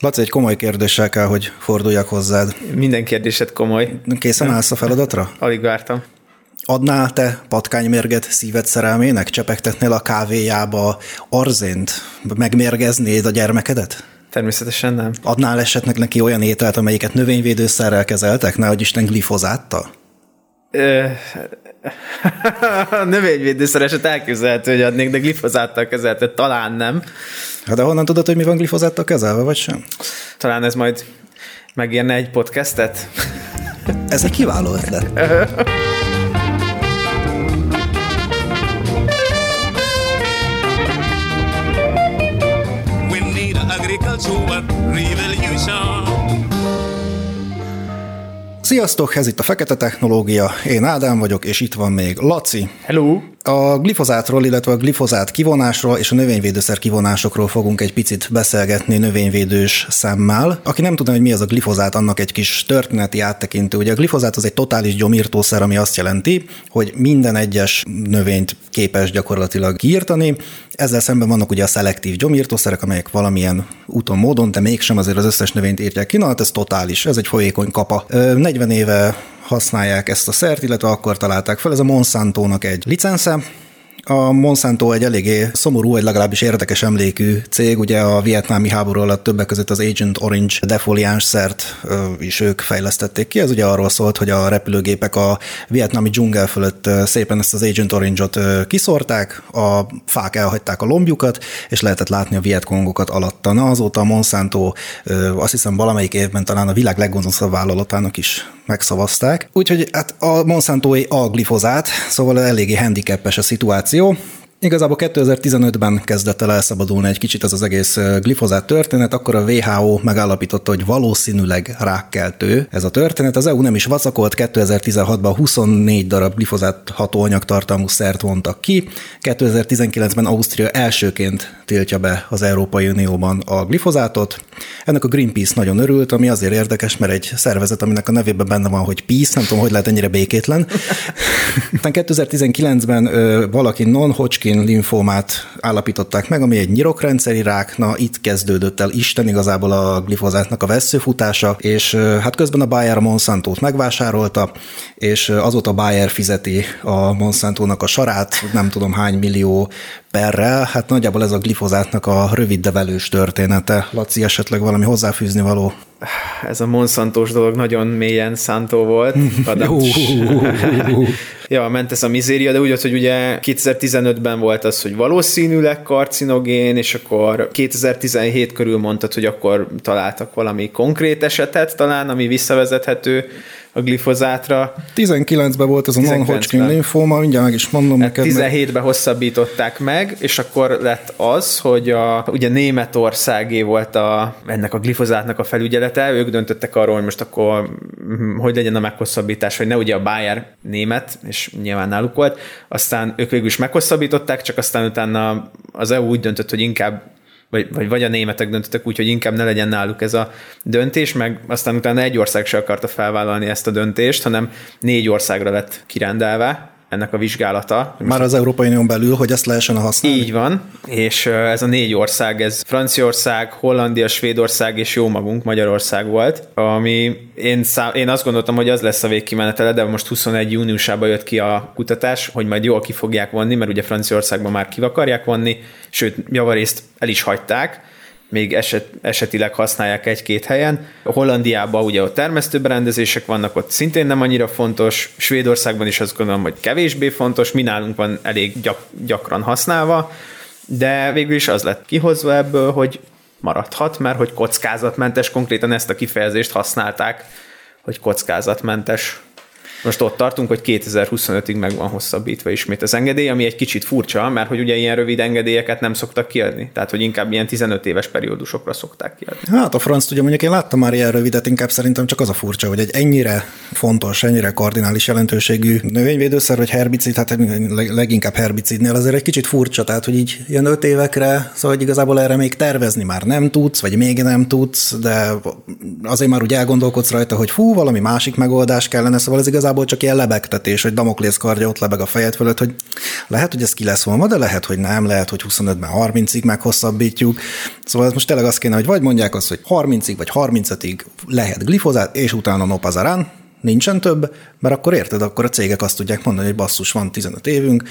Laci, egy komoly kérdéssel kell, hogy forduljak hozzád. Minden kérdésed komoly. Készen állsz a feladatra? Alig vártam. Adnál te patkánymérget szíved szerelmének? Csepegtetnél a kávéjába arzént? Megmérgeznéd a gyermekedet? Természetesen nem. Adnál esetleg neki olyan ételt, amelyiket növényvédőszerrel kezeltek, nehogy Isten glifozáttal? Ö, növényvédőszer eset elképzelhető, hogy adnék, de glifozáttal kezelte, talán nem. Hát de honnan tudod, hogy mi van glifozáttal kezelve, vagy sem? Talán ez majd megérne egy podcastet? Ez egy kiváló ötlet. Sziasztok, ez itt a Fekete Technológia, én Ádám vagyok, és itt van még Laci. Hello! A glifozátról, illetve a glifozát kivonásról és a növényvédőszer kivonásokról fogunk egy picit beszélgetni növényvédős szemmel. Aki nem tudja, hogy mi az a glifozát, annak egy kis történeti áttekintő. Ugye a glifozát az egy totális gyomírtószer, ami azt jelenti, hogy minden egyes növényt képes gyakorlatilag kiírtani. Ezzel szemben vannak ugye a szelektív gyomírtószerek, amelyek valamilyen úton, módon, de mégsem azért az összes növényt írják ki. Na, hát ez totális, ez egy folyékony kapa. 40 éve használják ezt a szert, illetve akkor találták fel. Ez a Monsanto-nak egy licence, a Monsanto egy eléggé szomorú, vagy legalábbis érdekes emlékű cég, ugye a vietnámi háború alatt többek között az Agent Orange defoliáns szert is ők fejlesztették ki. Ez ugye arról szólt, hogy a repülőgépek a vietnámi dzsungel fölött szépen ezt az Agent Orange-ot kiszorták, a fák elhagyták a lombjukat, és lehetett látni a vietkongokat alatta. Na azóta a Monsanto azt hiszem valamelyik évben talán a világ leggonoszabb vállalatának is megszavazták. Úgyhogy hát a Monsanto a glifozát, szóval eléggé handicapes a szituáció jó. Igazából 2015-ben kezdett el elszabadulni egy kicsit ez az egész glifozát történet, akkor a WHO megállapította, hogy valószínűleg rákkeltő ez a történet. Az EU nem is vacakolt, 2016-ban 24 darab glifozát hatóanyag tartalmú szert vontak ki, 2019-ben Ausztria elsőként tiltja be az Európai Unióban a glifozátot. Ennek a Greenpeace nagyon örült, ami azért érdekes, mert egy szervezet, aminek a nevében benne van, hogy peace, nem tudom, hogy lehet ennyire békétlen. Aztán 2019-ben valaki non-Hodgkin Hodgkin linfómát állapították meg, ami egy nyirokrendszeri rák, na itt kezdődött el Isten igazából a glifozátnak a veszőfutása, és hát közben a Bayer a Monsanto-t megvásárolta, és azóta Bayer fizeti a Monsanto-nak a sarát, nem tudom hány millió perrel, hát nagyjából ez a glifozátnak a rövid, de velős története. Laci, esetleg valami hozzáfűzni való? Ez a Monsantos dolog nagyon mélyen szántó volt. ja, ment ez a mizéria, de úgy volt, hogy ugye 2015-ben volt az, hogy valószínűleg karcinogén, és akkor 2017 körül mondtad, hogy akkor találtak valami konkrét esetet talán, ami visszavezethető a glifozátra. 19-ben volt ez a non-Hodgkin linfóma, mindjárt meg is mondom hát neked. 17-ben hosszabbították meg, és akkor lett az, hogy a, ugye Németországé volt a, ennek a glifozátnak a felügyelete, ők döntöttek arról, hogy most akkor hm, hogy legyen a meghosszabbítás, hogy ne ugye a Bayer német, és nyilván náluk volt, aztán ők végül is meghosszabbították, csak aztán utána az EU úgy döntött, hogy inkább vagy, vagy, vagy a németek döntöttek úgy, hogy inkább ne legyen náluk ez a döntés, meg aztán utána egy ország se akarta felvállalni ezt a döntést, hanem négy országra lett kirendelve, ennek a vizsgálata. Már az Európai Unión belül, hogy ezt lehessen használni? Így van, és ez a négy ország, ez Franciaország, Hollandia, Svédország és jó magunk, Magyarország volt, ami én, szám, én azt gondoltam, hogy az lesz a végkimenetele, de most 21 júniusában jött ki a kutatás, hogy majd jól ki fogják vonni, mert ugye Franciaországban már ki akarják vonni, sőt, javarészt el is hagyták, még eset, esetileg használják egy-két helyen. A Hollandiában ugye ott termesztőberendezések vannak, ott szintén nem annyira fontos, Svédországban is azt gondolom, hogy kevésbé fontos, mi nálunk van elég gyak, gyakran használva, de végül is az lett kihozva ebből, hogy maradhat, mert hogy kockázatmentes, konkrétan ezt a kifejezést használták, hogy kockázatmentes most ott tartunk, hogy 2025-ig meg van hosszabbítva ismét az engedély, ami egy kicsit furcsa, mert hogy ugye ilyen rövid engedélyeket nem szoktak kiadni. Tehát, hogy inkább ilyen 15 éves periódusokra szokták kiadni. Hát a franc, ugye mondjuk én láttam már ilyen rövidet, inkább szerintem csak az a furcsa, hogy egy ennyire fontos, ennyire kardinális jelentőségű növényvédőszer, vagy herbicid, hát leginkább herbicidnél azért egy kicsit furcsa, tehát hogy így ilyen 5 évekre, szóval hogy igazából erre még tervezni már nem tudsz, vagy még nem tudsz, de azért már úgy elgondolkodsz rajta, hogy fú, valami másik megoldás kellene, szóval ez igazából igazából csak ilyen lebegtetés, hogy Damoklész kardja ott lebeg a fejed fölött, hogy lehet, hogy ez ki lesz volna, de lehet, hogy nem, lehet, hogy 25-ben 30-ig meghosszabbítjuk. Szóval ez most tényleg azt kéne, hogy vagy mondják azt, hogy 30-ig vagy 35-ig lehet glifozát, és utána nopazarán, nincsen több, mert akkor érted, akkor a cégek azt tudják mondani, hogy basszus, van 15 évünk,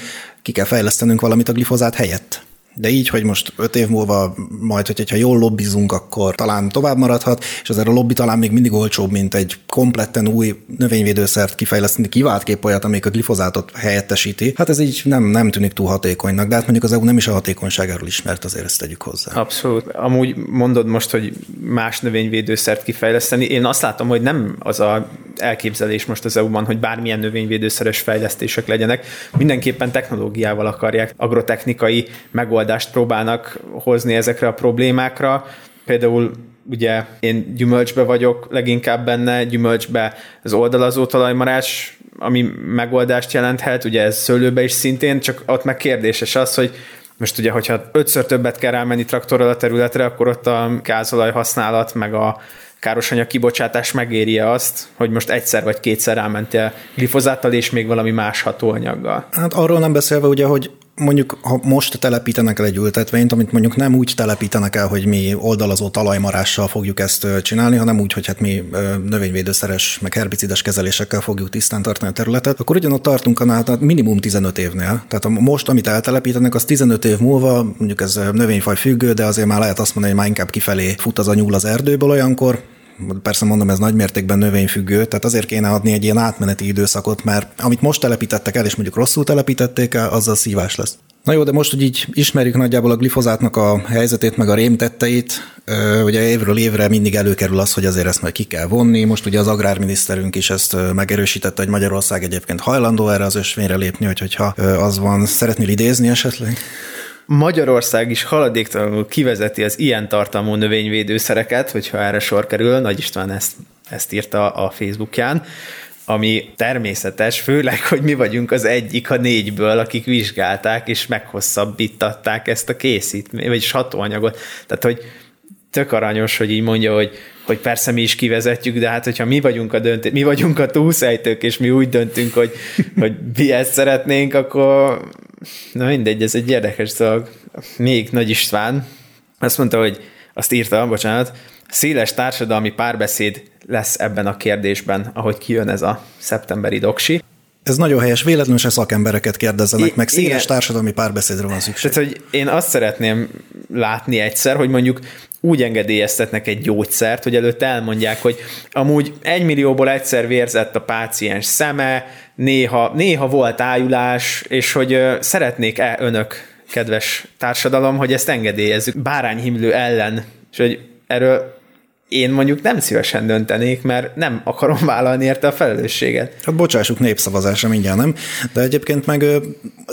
ki kell fejlesztenünk valamit a glifozát helyett. De így, hogy most öt év múlva majd, hogyha jól lobbizunk, akkor talán tovább maradhat, és azért a lobby talán még mindig olcsóbb, mint egy kompletten új növényvédőszert kifejleszteni, kivált kép olyat, amelyik a glifozátot helyettesíti. Hát ez így nem, nem tűnik túl hatékonynak, de hát mondjuk az EU nem is a hatékonyságáról ismert, azért ezt tegyük hozzá. Abszolút. Amúgy mondod most, hogy más növényvédőszert kifejleszteni. Én azt látom, hogy nem az a elképzelés most az EU-ban, hogy bármilyen növényvédőszeres fejlesztések legyenek. Mindenképpen technológiával akarják, agrotechnikai megoldást próbálnak hozni ezekre a problémákra. Például ugye én gyümölcsbe vagyok leginkább benne, gyümölcsbe az oldalazó talajmarás, ami megoldást jelenthet, ugye ez szőlőbe is szintén, csak ott meg kérdéses az, hogy most ugye, hogyha ötször többet kell rámenni traktorral a területre, akkor ott a gázolaj használat, meg a károsanyag kibocsátás megéri azt, hogy most egyszer vagy kétszer rámentél glifozáttal és még valami más hatóanyaggal? Hát arról nem beszélve ugye, hogy mondjuk, ha most telepítenek el egy ültetvényt, amit mondjuk nem úgy telepítenek el, hogy mi oldalazó talajmarással fogjuk ezt csinálni, hanem úgy, hogy hát mi növényvédőszeres, meg herbicides kezelésekkel fogjuk tisztán tartani a területet, akkor ugyanott tartunk annál, tehát minimum 15 évnél. Tehát most, amit eltelepítenek, az 15 év múlva, mondjuk ez növényfaj függő, de azért már lehet azt mondani, hogy már inkább kifelé fut az a nyúl az erdőből olyankor, persze mondom, ez nagy mértékben növényfüggő, tehát azért kéne adni egy ilyen átmeneti időszakot, mert amit most telepítettek el, és mondjuk rosszul telepítették el, azzal szívás lesz. Na jó, de most, hogy így ismerjük nagyjából a glifozátnak a helyzetét, meg a rémtetteit, ugye évről évre mindig előkerül az, hogy azért ezt majd ki kell vonni. Most ugye az agrárminiszterünk is ezt megerősítette, hogy Magyarország egyébként hajlandó erre az ösvényre lépni, hogyha az van. Szeretnél idézni esetleg? Magyarország is haladéktalanul kivezeti az ilyen tartalmú növényvédőszereket, hogyha erre sor kerül, Nagy István ezt, ezt írta a Facebookján, ami természetes, főleg, hogy mi vagyunk az egyik a négyből, akik vizsgálták és meghosszabbítatták ezt a készítményt, vagyis hatóanyagot. Tehát, hogy tök aranyos, hogy így mondja, hogy, hogy persze mi is kivezetjük, de hát hogyha mi vagyunk a döntő, mi vagyunk a túlszejtők, és mi úgy döntünk, hogy, hogy mi ezt szeretnénk, akkor na mindegy, ez egy érdekes dolog. Még Nagy István azt mondta, hogy azt írta, bocsánat, széles társadalmi párbeszéd lesz ebben a kérdésben, ahogy kijön ez a szeptemberi doksi. Ez nagyon helyes, véletlenül se szakembereket kérdezzenek I- meg, széles igen. társadalmi párbeszédre van szükség. Tehát, hogy én azt szeretném látni egyszer, hogy mondjuk úgy engedélyeztetnek egy gyógyszert, hogy előtte elmondják, hogy amúgy egy millióból egyszer vérzett a páciens szeme, néha, néha volt ájulás, és hogy szeretnék-e önök, kedves társadalom, hogy ezt engedélyezzük bárányhimlő ellen, és hogy erről én mondjuk nem szívesen döntenék, mert nem akarom vállalni érte a felelősséget. Hát bocsássuk népszavazásra mindjárt nem, de egyébként meg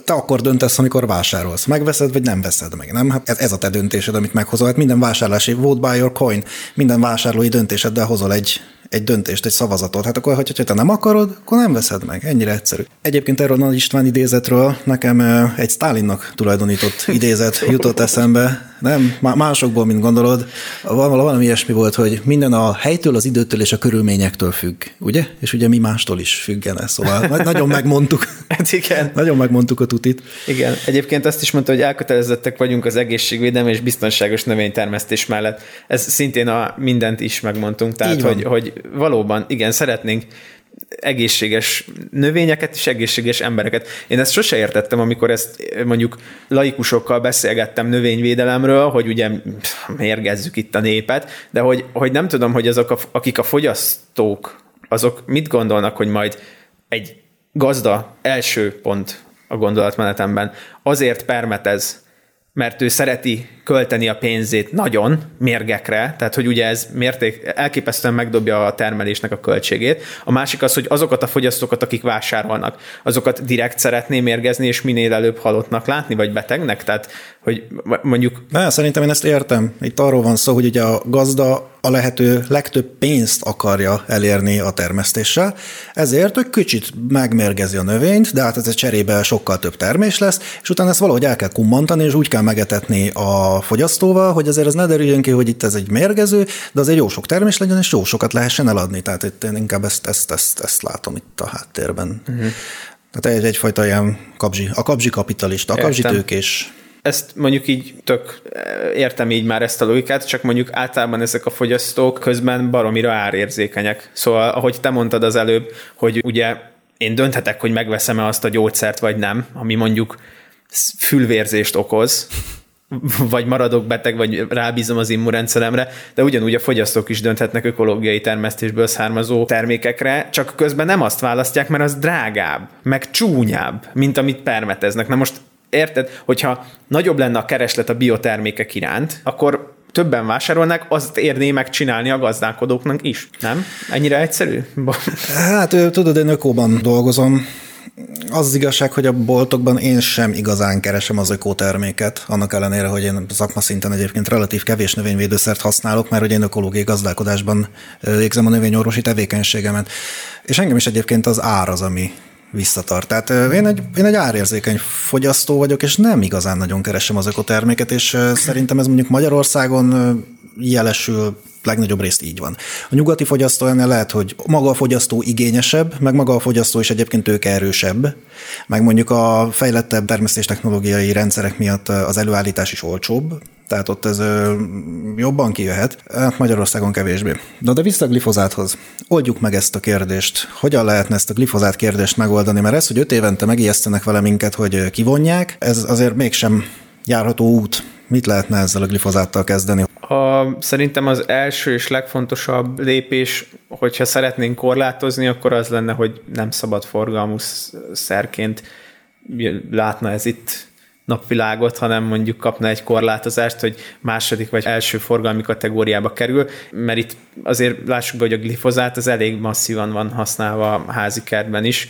te akkor döntesz, amikor vásárolsz. Megveszed, vagy nem veszed meg, nem? Hát ez a te döntésed, amit meghozol. Hát minden vásárlási vote buy your coin, minden vásárlói döntéseddel hozol egy egy döntést, egy szavazatot. Hát akkor, hogyha te nem akarod, akkor nem veszed meg. Ennyire egyszerű. Egyébként erről Nagy István idézetről nekem egy Stálinnak tulajdonított idézet jutott eszembe. Nem, másokból, mint gondolod. Valami ilyesmi volt, hogy minden a helytől, az időtől és a körülményektől függ, ugye? És ugye mi mástól is függene, szóval nagyon megmondtuk. hát igen. Nagyon megmondtuk a tutit. Igen. Egyébként azt is mondta, hogy elkötelezettek vagyunk az egészségvédelem és biztonságos növénytermesztés mellett. Ez szintén a mindent is megmondtunk, tehát hogy, hogy valóban, igen, szeretnénk egészséges növényeket és egészséges embereket. Én ezt sose értettem, amikor ezt mondjuk laikusokkal beszélgettem növényvédelemről, hogy ugye mérgezzük itt a népet, de hogy, hogy nem tudom, hogy azok, a, akik a fogyasztók, azok mit gondolnak, hogy majd egy gazda első pont a gondolatmenetemben azért permetez, mert ő szereti költeni a pénzét nagyon mérgekre, tehát hogy ugye ez mérték, elképesztően megdobja a termelésnek a költségét. A másik az, hogy azokat a fogyasztókat, akik vásárolnak, azokat direkt szeretné mérgezni, és minél előbb halottnak látni, vagy betegnek, tehát hogy mondjuk... Na, szerintem én ezt értem. Itt arról van szó, hogy ugye a gazda a lehető legtöbb pénzt akarja elérni a termesztéssel, ezért ő kicsit megmérgezi a növényt, de hát ez egy cserébe sokkal több termés lesz, és utána ezt valahogy el kell kummantani, és úgy kell megetetni a fogyasztóval, hogy azért ez ne derüljön ki, hogy itt ez egy mérgező, de azért jó sok termés legyen, és jó sokat lehessen eladni. Tehát itt én inkább ezt, ezt, ezt, ezt látom itt a háttérben. Uh-huh. Tehát egy, egyfajta ilyen kabzsi, a kabzsi kapitalista, a kabzsi tőkés ezt mondjuk így tök értem így már ezt a logikát, csak mondjuk általában ezek a fogyasztók közben baromira árérzékenyek. Szóval, ahogy te mondtad az előbb, hogy ugye én dönthetek, hogy megveszem-e azt a gyógyszert, vagy nem, ami mondjuk fülvérzést okoz, vagy maradok beteg, vagy rábízom az immunrendszeremre, de ugyanúgy a fogyasztók is dönthetnek ökológiai termesztésből származó termékekre, csak közben nem azt választják, mert az drágább, meg csúnyább, mint amit permeteznek. Na most érted, hogyha nagyobb lenne a kereslet a biotermékek iránt, akkor többen vásárolnak, azt érné megcsinálni a gazdálkodóknak is. Nem? Ennyire egyszerű? hát tudod, én ökóban dolgozom, az az igazság, hogy a boltokban én sem igazán keresem az ökoterméket, annak ellenére, hogy én szakma szinten egyébként relatív kevés növényvédőszert használok, mert hogy én ökológiai gazdálkodásban végzem a növényorvosi tevékenységemet. És engem is egyébként az ár az, ami visszatart. Tehát én egy, én egy árérzékeny fogyasztó vagyok, és nem igazán nagyon keresem az ökoterméket, és szerintem ez mondjuk Magyarországon jelesül legnagyobb részt így van. A nyugati fogyasztó ennél lehet, hogy maga a fogyasztó igényesebb, meg maga a fogyasztó is egyébként ők erősebb, meg mondjuk a fejlettebb termesztéstechnológiai rendszerek miatt az előállítás is olcsóbb, tehát ott ez jobban kijöhet, hát Magyarországon kevésbé. De, de vissza a glifozáthoz. Oldjuk meg ezt a kérdést. Hogyan lehetne ezt a glifozát kérdést megoldani? Mert ez, hogy öt évente megijesztenek vele minket, hogy kivonják, ez azért mégsem járható út. Mit lehetne ezzel a glifozáttal kezdeni? A, szerintem az első és legfontosabb lépés, hogyha szeretnénk korlátozni, akkor az lenne, hogy nem szabad forgalmú szerként látna ez itt napvilágot, hanem mondjuk kapna egy korlátozást, hogy második vagy első forgalmi kategóriába kerül, mert itt azért lássuk be, hogy a glifozát az elég masszívan van használva a házi kertben is,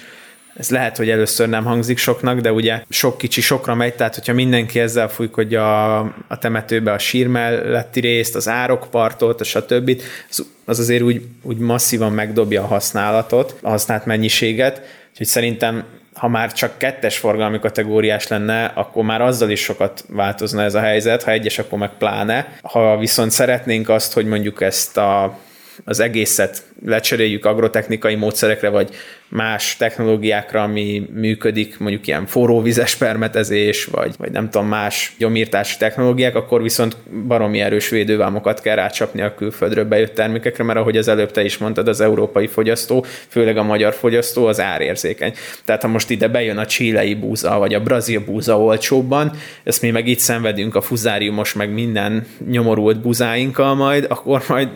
ez lehet, hogy először nem hangzik soknak, de ugye sok kicsi sokra megy, tehát hogyha mindenki ezzel fújkodja a, a temetőbe a sír melletti részt, az árokpartot, a stb., az, az azért úgy, úgy masszívan megdobja a használatot, a használt mennyiséget, úgyhogy szerintem ha már csak kettes forgalmi kategóriás lenne, akkor már azzal is sokat változna ez a helyzet, ha egyes, akkor meg pláne. Ha viszont szeretnénk azt, hogy mondjuk ezt a az egészet lecseréljük agrotechnikai módszerekre, vagy más technológiákra, ami működik, mondjuk ilyen forróvizes permetezés, vagy, vagy nem tudom, más gyomírtási technológiák, akkor viszont baromi erős védővámokat kell rácsapni a külföldről bejött termékekre, mert ahogy az előbb te is mondtad, az európai fogyasztó, főleg a magyar fogyasztó az árérzékeny. Tehát ha most ide bejön a csílei búza, vagy a brazil búza olcsóbban, ezt mi meg itt szenvedünk a fuzáriumos, meg minden nyomorult buzáinkkal majd, akkor majd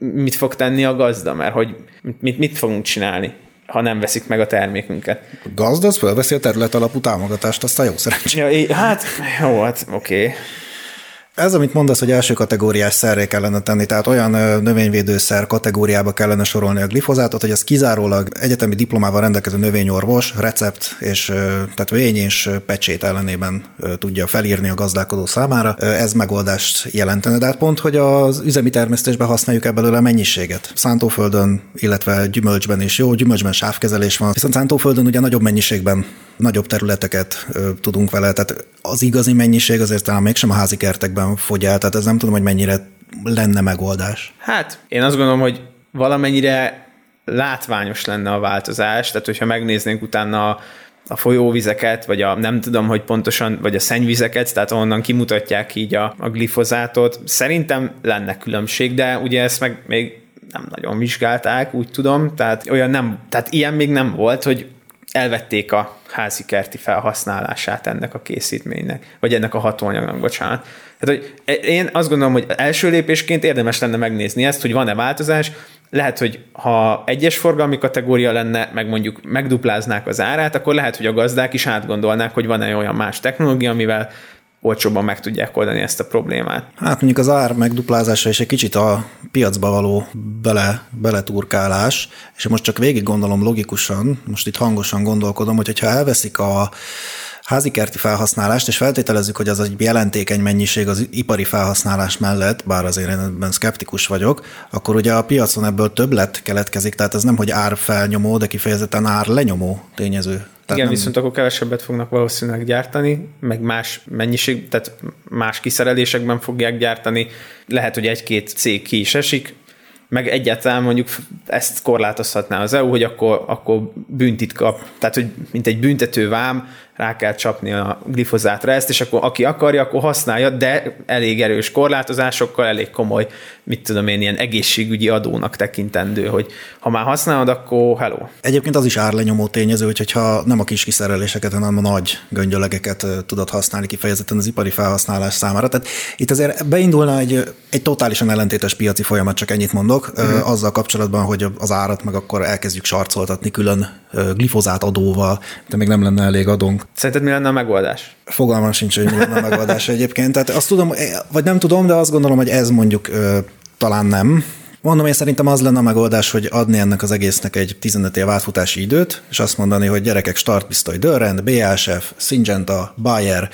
mit fog tenni a gazda, mert hogy mit, mit fogunk csinálni, ha nem veszik meg a termékünket. A gazda az felveszi a terület alapú támogatást, azt a jó szerencsé. Ja, hát jó, hát oké. Okay. Ez, amit mondasz, hogy első kategóriás szerré kellene tenni, tehát olyan növényvédőszer kategóriába kellene sorolni a glifozátot, hogy az kizárólag egyetemi diplomával rendelkező növényorvos recept és tehát vény és pecsét ellenében tudja felírni a gazdálkodó számára. Ez megoldást jelentene, de hát pont, hogy az üzemi termesztésben használjuk ebből a mennyiséget. Szántóföldön, illetve gyümölcsben is jó, gyümölcsben sávkezelés van, viszont szántóföldön ugye nagyobb mennyiségben nagyobb területeket tudunk vele, tehát az igazi mennyiség azért talán mégsem a házi kertekben fogy el, tehát ez nem tudom, hogy mennyire lenne megoldás. Hát én azt gondolom, hogy valamennyire látványos lenne a változás, tehát hogyha megnéznénk utána a, a folyóvizeket, vagy a nem tudom, hogy pontosan, vagy a szennyvizeket, tehát onnan kimutatják így a, a glifozátot. Szerintem lenne különbség, de ugye ezt meg még nem nagyon vizsgálták, úgy tudom, tehát olyan nem, tehát ilyen még nem volt, hogy elvették a házi kerti felhasználását ennek a készítménynek, vagy ennek a hatóanyagnak, bocsánat. Tehát, hogy én azt gondolom, hogy első lépésként érdemes lenne megnézni ezt, hogy van-e változás. Lehet, hogy ha egyes forgalmi kategória lenne, meg mondjuk megdupláznák az árát, akkor lehet, hogy a gazdák is átgondolnák, hogy van-e olyan más technológia, amivel olcsóbban meg tudják oldani ezt a problémát. Hát mondjuk az ár megduplázása és egy kicsit a piacba való bele, beleturkálás, és most csak végig gondolom logikusan, most itt hangosan gondolkodom, hogy ha elveszik a házikerti felhasználást, és feltételezzük, hogy az egy jelentékeny mennyiség az ipari felhasználás mellett, bár azért én ebben szkeptikus vagyok, akkor ugye a piacon ebből többlet keletkezik, tehát ez nem, hogy ár felnyomó, de kifejezetten ár lenyomó tényező. Tehát Igen, nem... viszont akkor kevesebbet fognak valószínűleg gyártani, meg más mennyiség, tehát más kiszerelésekben fogják gyártani. Lehet, hogy egy-két cég ki is esik, meg egyáltalán mondjuk ezt korlátozhatná az EU, hogy akkor, akkor büntit kap, tehát hogy mint egy büntető vám, rá kell csapni a glifozátra ezt, és akkor aki akarja, akkor használja, de elég erős korlátozásokkal, elég komoly, mit tudom én, ilyen egészségügyi adónak tekintendő, hogy ha már használod, akkor hello. Egyébként az is árlenyomó tényező, hogyha nem a kis kiszereléseket, hanem a nagy göngyölegeket tudod használni kifejezetten az ipari felhasználás számára. Tehát itt azért beindulna egy, egy totálisan ellentétes piaci folyamat, csak ennyit mondok, uh-huh. azzal kapcsolatban, hogy az árat meg akkor elkezdjük sarcoltatni külön glifozát adóval, de még nem lenne elég adónk. Szerinted mi lenne a megoldás? Fogalmam sincs, hogy mi lenne a megoldás egyébként. Tehát azt tudom, vagy nem tudom, de azt gondolom, hogy ez mondjuk ö, talán nem, Mondom, én szerintem az lenne a megoldás, hogy adni ennek az egésznek egy 15 év átfutási időt, és azt mondani, hogy gyerekek, startpisztoly Dörrend, BASF, Syngenta, Bayer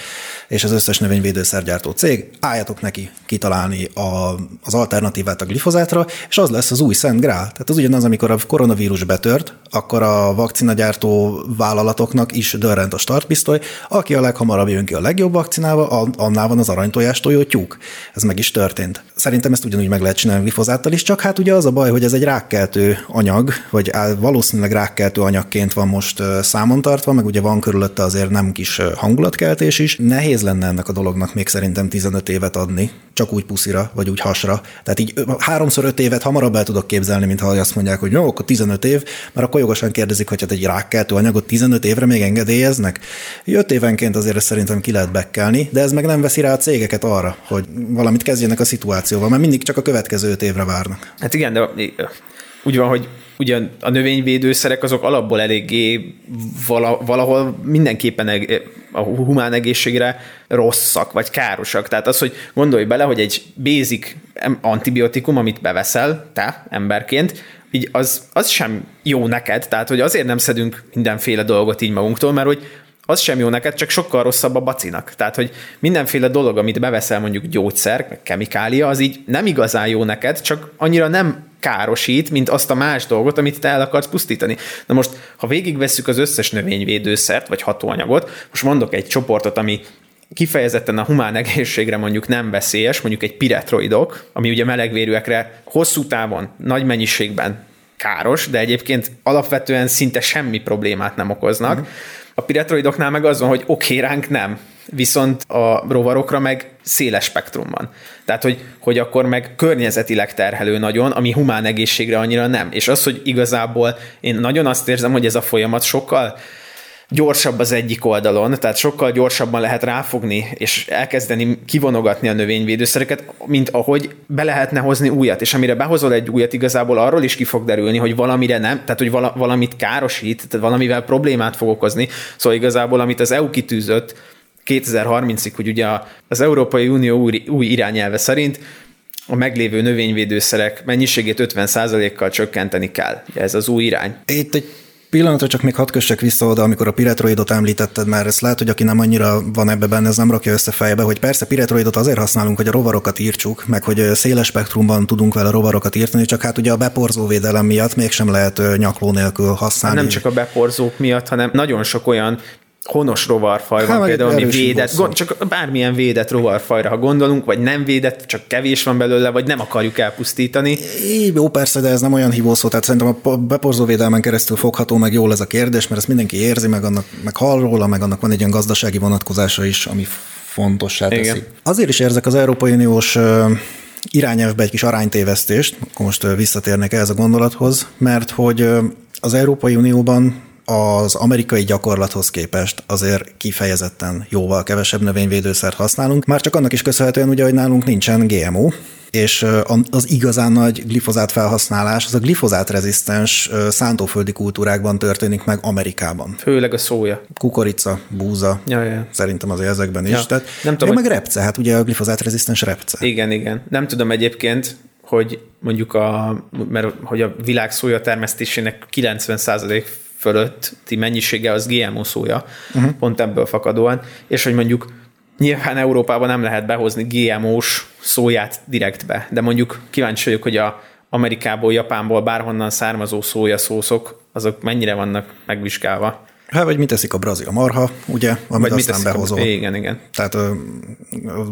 és az összes növényvédőszergyártó cég, álljatok neki kitalálni a, az alternatívát a glifozátra, és az lesz az új Szent Grál. Tehát az ugyanaz, amikor a koronavírus betört, akkor a vakcinagyártó vállalatoknak is dörrent a startpisztoly, aki a leghamarabb jön ki a legjobb vakcinával, annál van az aranytojástól tyúk. Ez meg is történt. Szerintem ezt ugyanúgy meg lehet csinálni glifozáttal is, csak csak hát ugye az a baj, hogy ez egy rákkeltő anyag, vagy valószínűleg rákkeltő anyagként van most számon tartva, meg ugye van körülötte azért nem kis hangulatkeltés is. Nehéz lenne ennek a dolognak még szerintem 15 évet adni, csak úgy puszira, vagy úgy hasra. Tehát így háromszor öt évet hamarabb el tudok képzelni, mint ha azt mondják, hogy jó, akkor 15 év, mert akkor jogosan kérdezik, hogy hát egy rákkeltő anyagot 15 évre még engedélyeznek. 5 évenként azért szerintem ki lehet bekkelni, de ez meg nem veszi rá a cégeket arra, hogy valamit kezdjenek a szituációval, mert mindig csak a következő 5 évre várnak. Hát igen, de úgy van, hogy ugyan a növényvédőszerek azok alapból eléggé valahol mindenképpen a humán egészségre rosszak, vagy károsak. Tehát az, hogy gondolj bele, hogy egy basic antibiotikum, amit beveszel te emberként, így az, az sem jó neked, tehát hogy azért nem szedünk mindenféle dolgot így magunktól, mert hogy az sem jó neked, csak sokkal rosszabb a bacinak. Tehát, hogy mindenféle dolog, amit beveszel, mondjuk gyógyszer, meg kemikália, az így nem igazán jó neked, csak annyira nem károsít, mint azt a más dolgot, amit te el akarsz pusztítani. Na most, ha végigvesszük az összes növényvédőszert, vagy hatóanyagot, most mondok egy csoportot, ami kifejezetten a humán egészségre mondjuk nem veszélyes, mondjuk egy piretroidok, ami ugye melegvérűekre hosszú távon, nagy mennyiségben káros, de egyébként alapvetően szinte semmi problémát nem okoznak. Uh-huh a piretroidoknál meg az van, hogy oké, okay, ránk nem, viszont a rovarokra meg széles spektrum van. Tehát, hogy, hogy akkor meg környezetileg terhelő nagyon, ami humán egészségre annyira nem. És az, hogy igazából én nagyon azt érzem, hogy ez a folyamat sokkal gyorsabb az egyik oldalon, tehát sokkal gyorsabban lehet ráfogni és elkezdeni kivonogatni a növényvédőszereket, mint ahogy be lehetne hozni újat. És amire behozol egy újat, igazából arról is ki fog derülni, hogy valamire nem, tehát hogy vala, valamit károsít, tehát valamivel problémát fog okozni. Szóval igazából, amit az EU kitűzött 2030-ig, hogy ugye az Európai Unió új, új irányelve szerint a meglévő növényvédőszerek mennyiségét 50%-kal csökkenteni kell. Ez az új irány. Itt egy Pillanatra csak még hadd kössek vissza oda, amikor a Piretroidot említetted, mert ezt lehet, hogy aki nem annyira van ebbe benne, ez nem rakja össze fejbe, hogy persze Piretroidot azért használunk, hogy a rovarokat írtsuk, meg hogy széles spektrumban tudunk vele rovarokat írtani, csak hát ugye a beporzó védelem miatt mégsem lehet nyakló nélkül használni. Nem csak a beporzók miatt, hanem nagyon sok olyan honos rovarfaj van például, ami védett, gond, csak bármilyen védett rovarfajra, ha gondolunk, vagy nem védett, csak kevés van belőle, vagy nem akarjuk elpusztítani. É, jó, persze, de ez nem olyan hívószó, tehát szerintem a beporzó védelmen keresztül fogható meg jól ez a kérdés, mert ezt mindenki érzi, meg, annak, meg hall róla, meg annak van egy olyan gazdasági vonatkozása is, ami fontossá teszi. Igen. Azért is érzek az Európai Uniós irányelvbe egy kis aránytévesztést, akkor most visszatérnek ehhez a gondolathoz, mert hogy az Európai Unióban az amerikai gyakorlathoz képest azért kifejezetten jóval kevesebb növényvédőszert használunk, már csak annak is köszönhetően ugye, hogy nálunk nincsen GMO, és az igazán nagy glifozát felhasználás, az a glifozát rezisztens szántóföldi kultúrákban történik meg Amerikában. Főleg a szója. Kukorica, búza, ja, ja. szerintem azért ezekben is. Ja. Tehát, nem tudom, hogy... meg repce, hát ugye a glifozát rezisztens repce. Igen, igen. Nem tudom egyébként, hogy mondjuk a, mert hogy a világ szója termesztésének 90% fölötti mennyisége az GMO szója, uh-huh. pont ebből fakadóan, és hogy mondjuk nyilván Európában nem lehet behozni GMO-s szóját direktbe, de mondjuk kíváncsi vagyok, hogy a Amerikából, Japánból, bárhonnan származó szója szószok, azok mennyire vannak megvizsgálva. Hát, vagy mit teszik a brazil marha, ugye, amit Vagy aztán teszik a- behozol. Igen, igen. Tehát ö,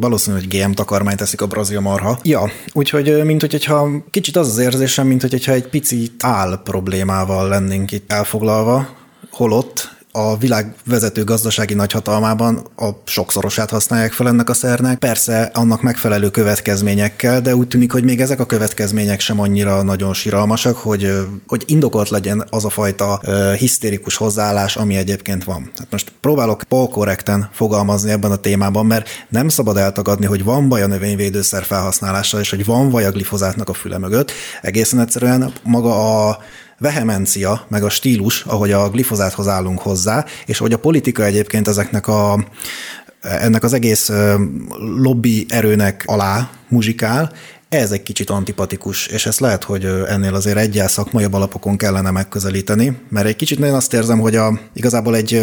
valószínű, hogy GM takarmány teszik a brazil marha. Ja, úgyhogy mint hogyha kicsit az az érzésem, mint hogyha egy pici áll problémával lennénk itt elfoglalva, holott a világ vezető gazdasági nagyhatalmában a sokszorosát használják fel ennek a szernek. Persze annak megfelelő következményekkel, de úgy tűnik, hogy még ezek a következmények sem annyira nagyon siralmasak, hogy, hogy indokolt legyen az a fajta hisztérikus hozzáállás, ami egyébként van. Hát most próbálok polkorrekten fogalmazni ebben a témában, mert nem szabad eltagadni, hogy van baj a növényvédőszer felhasználással, és hogy van vaj a glifozátnak a füle mögött. Egészen egyszerűen maga a vehemencia, meg a stílus, ahogy a glifozáthoz állunk hozzá, és ahogy a politika egyébként ezeknek a ennek az egész lobby erőnek alá muzsikál, ez egy kicsit antipatikus, és ezt lehet, hogy ennél azért egyel szakmaiabb alapokon kellene megközelíteni, mert egy kicsit nagyon azt érzem, hogy a, igazából egy,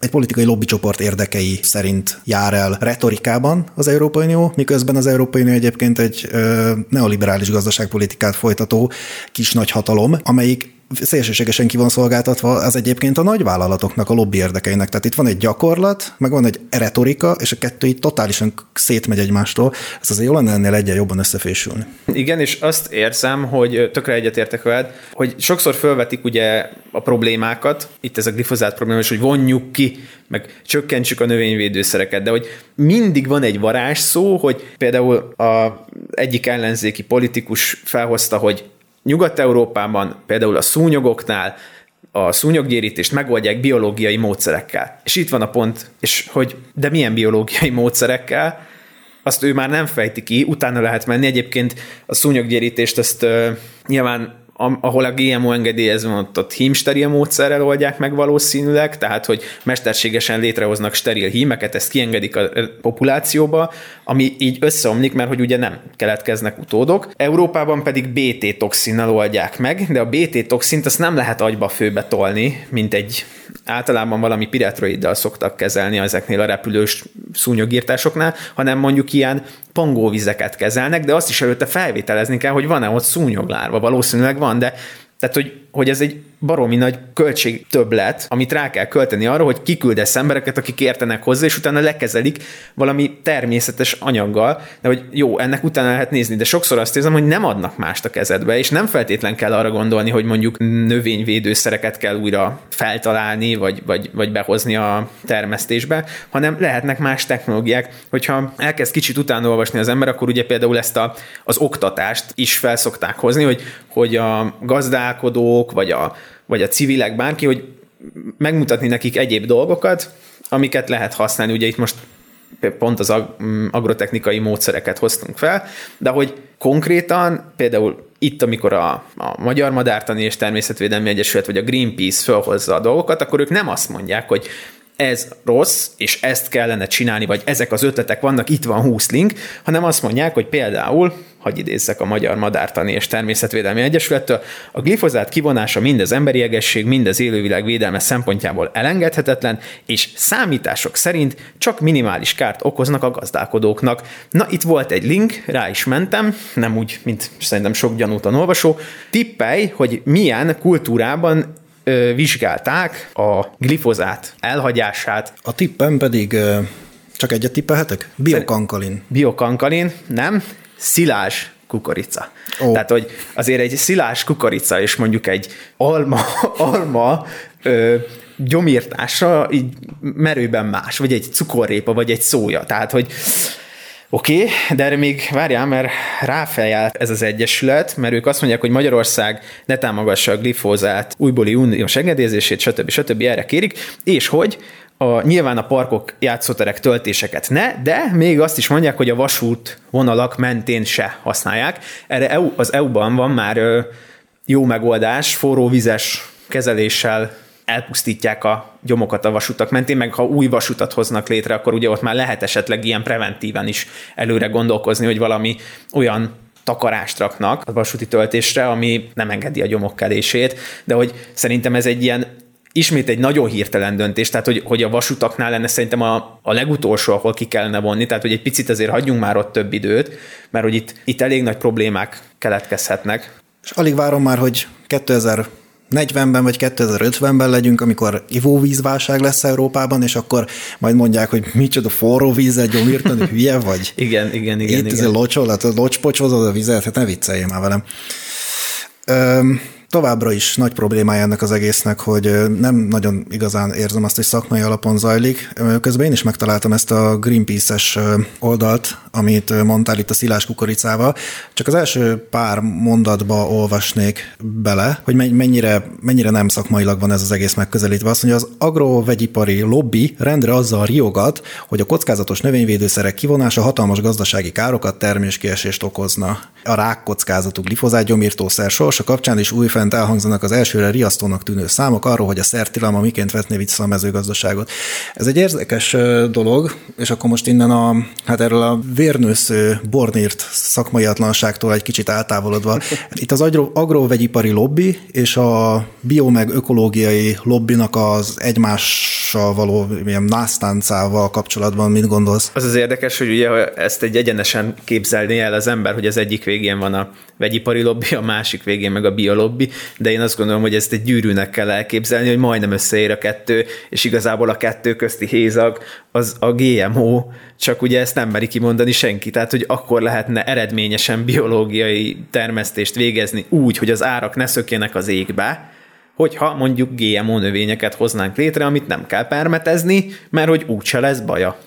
egy politikai lobbycsoport érdekei szerint jár el retorikában az Európai Unió, miközben az Európai Unió egyébként egy ö, neoliberális gazdaságpolitikát folytató kis nagy hatalom, amelyik szélsőségesen ki van szolgáltatva, az egyébként a nagyvállalatoknak, a lobby érdekeinek. Tehát itt van egy gyakorlat, meg van egy retorika, és a kettő így totálisan szétmegy egymástól. Ez azért jó lenne ennél egyen jobban összefésülni. Igen, és azt érzem, hogy tökre egyetértek veled, hogy sokszor felvetik ugye a problémákat, itt ez a glifozát probléma, és hogy vonjuk ki, meg csökkentsük a növényvédőszereket, de hogy mindig van egy varázsszó, hogy például a egyik ellenzéki politikus felhozta, hogy Nyugat-Európában, például a szúnyogoknál, a szúnyoggyérítést megoldják biológiai módszerekkel. És itt van a pont, és hogy de milyen biológiai módszerekkel, azt ő már nem fejti ki, utána lehet menni. Egyébként a szúnyoggyérítést ezt uh, nyilván ahol a GMO engedélyezve van, ott, ott hímsteril módszerrel oldják meg valószínűleg, tehát hogy mesterségesen létrehoznak steril hímeket, ezt kiengedik a populációba, ami így összeomlik, mert hogy ugye nem keletkeznek utódok. Európában pedig BT toxinnal oldják meg, de a BT toxint azt nem lehet agyba főbe tolni, mint egy általában valami piretroiddal szoktak kezelni ezeknél a repülős szúnyogírtásoknál, hanem mondjuk ilyen pangóvizeket kezelnek, de azt is előtte felvételezni kell, hogy van-e ott szúnyoglárva. Valószínűleg van, de tehát, hogy, hogy ez egy baromi nagy költség többlet, amit rá kell költeni arra, hogy kiküldesz embereket, akik értenek hozzá, és utána lekezelik valami természetes anyaggal, de hogy jó, ennek utána lehet nézni, de sokszor azt érzem, hogy nem adnak mást a kezedbe, és nem feltétlen kell arra gondolni, hogy mondjuk növényvédőszereket kell újra feltalálni, vagy, vagy, vagy behozni a termesztésbe, hanem lehetnek más technológiák. Hogyha elkezd kicsit utána olvasni az ember, akkor ugye például ezt a, az oktatást is felszokták hozni, hogy, hogy a gazdálkodók, vagy a, vagy a civilek, bárki, hogy megmutatni nekik egyéb dolgokat, amiket lehet használni. Ugye itt most pont az ag- agrotechnikai módszereket hoztunk fel, de hogy konkrétan például itt, amikor a, a Magyar Madártani és Természetvédelmi Egyesület vagy a Greenpeace felhozza a dolgokat, akkor ők nem azt mondják, hogy ez rossz, és ezt kellene csinálni, vagy ezek az ötletek vannak, itt van 20 link, hanem azt mondják, hogy például, hagy idézzek a Magyar Madártani és Természetvédelmi Egyesülettől, a glifozát kivonása mind az emberi egészség, mind az élővilág védelme szempontjából elengedhetetlen, és számítások szerint csak minimális kárt okoznak a gazdálkodóknak. Na, itt volt egy link, rá is mentem, nem úgy, mint szerintem sok gyanútan olvasó. Tippelj, hogy milyen kultúrában ö, vizsgálták a glifozát elhagyását, A tippem pedig, ö, csak egyet tippelhetek? Biokankalin. biokankalin, nem, szilás kukorica. Ó. Oh. Tehát, hogy azért egy szilás kukorica és mondjuk egy alma, alma ö, gyomírtása így merőben más, vagy egy cukorrépa, vagy egy szója. Tehát, hogy Oké, okay, de erre még várjál, mert ráfeljárt ez az egyesület, mert ők azt mondják, hogy Magyarország ne támogassa a glifózát újbóli uniós engedélyezését, stb. stb. erre kérik, és hogy a, nyilván a parkok, játszóterek töltéseket ne, de még azt is mondják, hogy a vasút vonalak mentén se használják. Erre EU, az EU-ban van már ö, jó megoldás, forró vizes kezeléssel elpusztítják a gyomokat a vasutak mentén, meg ha új vasutat hoznak létre, akkor ugye ott már lehet esetleg ilyen preventíven is előre gondolkozni, hogy valami olyan takarást raknak a vasúti töltésre, ami nem engedi a gyomok kelését, de hogy szerintem ez egy ilyen ismét egy nagyon hirtelen döntés, tehát hogy, hogy a vasutaknál lenne szerintem a, a legutolsó, ahol ki kellene vonni, tehát hogy egy picit azért hagyjunk már ott több időt, mert hogy itt, itt elég nagy problémák keletkezhetnek. És alig várom már, hogy 2040-ben vagy 2050-ben legyünk, amikor ivóvízválság lesz Európában, és akkor majd mondják, hogy micsoda forró vízzel gyomírtani, hülye vagy. Igen, igen, igen. Itt igen. ez a locsol, hát locspocsozod a vizet, hát ne vicceljél már velem. Öm, továbbra is nagy problémája ennek az egésznek, hogy nem nagyon igazán érzem azt, hogy szakmai alapon zajlik. Közben én is megtaláltam ezt a Greenpeace-es oldalt, amit mondtál itt a szilás kukoricával. Csak az első pár mondatba olvasnék bele, hogy mennyire, mennyire nem szakmailag van ez az egész megközelítve. Azt mondja, az agrovegyipari lobby rendre azzal riogat, hogy a kockázatos növényvédőszerek kivonása hatalmas gazdasági károkat, terméskiesést okozna. A rák kockázatú glifozátgyomírtószer sorsa kapcsán is új fent elhangzanak az elsőre riasztónak tűnő számok arról, hogy a szertilalma miként vetné vissza a mezőgazdaságot. Ez egy érdekes dolog, és akkor most innen a, hát erről a vérnősző bornírt szakmaiatlanságtól egy kicsit eltávolodva. Itt az agro, agrovegyipari lobby és a bio meg ökológiai lobbinak az egymással való ilyen násztáncával kapcsolatban mit gondolsz? Az az érdekes, hogy ugye ezt egy egyenesen képzelné el az ember, hogy az egyik végén van a vegyipari lobby, a másik végén meg a biolobby, de én azt gondolom, hogy ezt egy gyűrűnek kell elképzelni, hogy majdnem összeér a kettő, és igazából a kettő közti hézag az a GMO, csak ugye ezt nem meri kimondani senki, tehát hogy akkor lehetne eredményesen biológiai termesztést végezni úgy, hogy az árak ne szökjenek az égbe, hogyha mondjuk GMO növényeket hoznánk létre, amit nem kell permetezni, mert hogy úgyse lesz baja.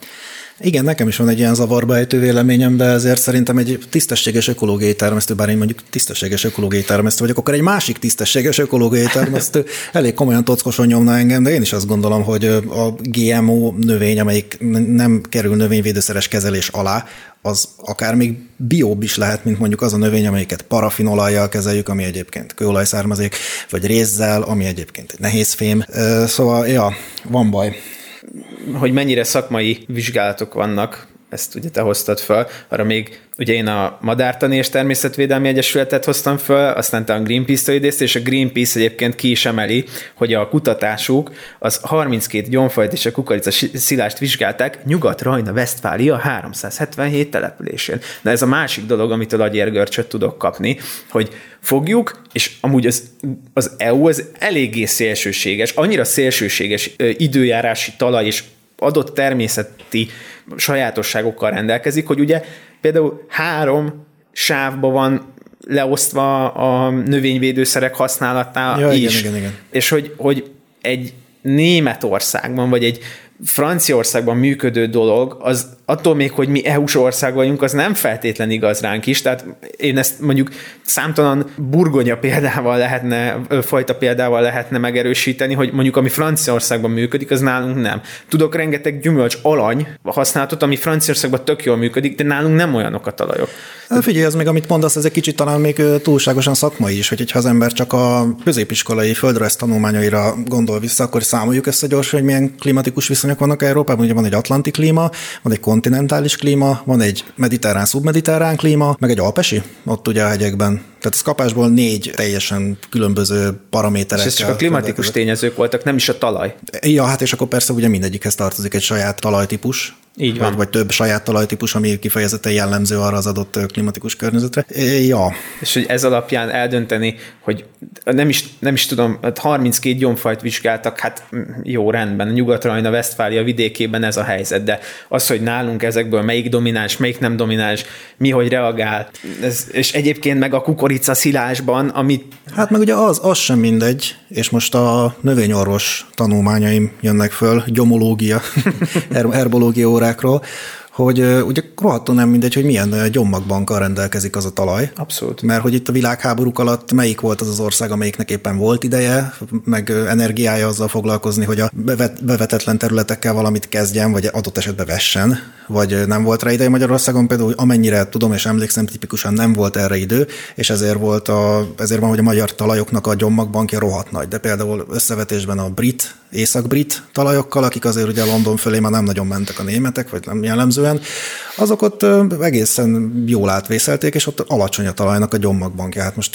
Igen, nekem is van egy ilyen zavarba ejtő véleményem, de ezért szerintem egy tisztességes ökológiai termesztő, bár én mondjuk tisztességes ökológiai termesztő vagyok, akkor egy másik tisztességes ökológiai termesztő elég komolyan tockoson nyomna engem, de én is azt gondolom, hogy a GMO növény, amelyik nem kerül növényvédőszeres kezelés alá, az akár még bióbb is lehet, mint mondjuk az a növény, amelyiket parafinolajjal kezeljük, ami egyébként kőolajszármazék, vagy rézzel, ami egyébként egy nehéz fém. Szóval, ja, van baj hogy mennyire szakmai vizsgálatok vannak, ezt ugye te hoztad fel, arra még ugye én a Madártani és Természetvédelmi Egyesületet hoztam föl, aztán te a Greenpeace-től idézte, és a Greenpeace egyébként ki is emeli, hogy a kutatásuk az 32 gyomfajt és a kukorica szilást vizsgálták Nyugat-Rajna, Westfália 377 településén. Na ez a másik dolog, amit a agyérgörcsöt tudok kapni, hogy fogjuk, és amúgy az, az EU az eléggé szélsőséges, annyira szélsőséges időjárási talaj és adott természeti sajátosságokkal rendelkezik, hogy ugye például három sávba van leosztva a növényvédőszerek használatá ja, is. Igen, igen, igen. És hogy, hogy egy Németországban, vagy egy Franciaországban működő dolog, az attól még, hogy mi EU-s ország vagyunk, az nem feltétlen igaz ránk is. Tehát én ezt mondjuk számtalan burgonya példával lehetne, fajta példával lehetne megerősíteni, hogy mondjuk ami Franciaországban működik, az nálunk nem. Tudok rengeteg gyümölcs alany használatot, ami Franciaországban tök jól működik, de nálunk nem olyanok a talajok. Hát figyelj, az még amit mondasz, ez egy kicsit talán még túlságosan szakmai is, hogy ha az ember csak a középiskolai földrajz tanulmányaira gondol vissza, akkor számoljuk ezt gyorsan, hogy milyen klimatikus viszonyok vannak Európában. Ugye van egy atlanti klíma, van egy kontinentális klíma, van egy mediterrán, szubmediterrán klíma, meg egy alpesi, ott ugye a hegyekben. Tehát az kapásból négy teljesen különböző paraméterek. És ez csak a klimatikus tényezők voltak, nem is a talaj. Ja, hát és akkor persze ugye mindegyikhez tartozik egy saját talajtípus, így van. Vagy, vagy több saját talajtípus, ami kifejezetten jellemző arra az adott klimatikus környezetre. Ja. És hogy ez alapján eldönteni, hogy nem is, nem is tudom, 32 hát gyomfajt vizsgáltak, hát jó, rendben, a Nyugat-Rajna, Westfália vidékében ez a helyzet, de az, hogy nálunk ezekből melyik domináns, melyik nem domináns, mi hogy reagál, ez, és egyébként meg a kukorica szilásban, amit... Hát meg ugye az, az sem mindegy, és most a növényorvos tanulmányaim jönnek föl, gyomológia, herbológia órákról, hogy ugye rohadtul nem mindegy, hogy milyen gyommagbankkal rendelkezik az a talaj. Abszolút. Mert hogy itt a világháborúk alatt melyik volt az az ország, amelyiknek éppen volt ideje, meg energiája azzal foglalkozni, hogy a bevetetlen területekkel valamit kezdjen, vagy adott esetben vessen, vagy nem volt rá ideje Magyarországon például, amennyire tudom és emlékszem, tipikusan nem volt erre idő, és ezért volt a, ezért van, hogy a magyar talajoknak a gyommagbankja rohadt nagy. De például összevetésben a brit, észak-brit talajokkal, akik azért ugye London fölé már nem nagyon mentek a németek, vagy nem jellemzően, jellemzően, azok ott egészen jól átvészelték, és ott alacsony a talajnak a gyomagbankja. Hát most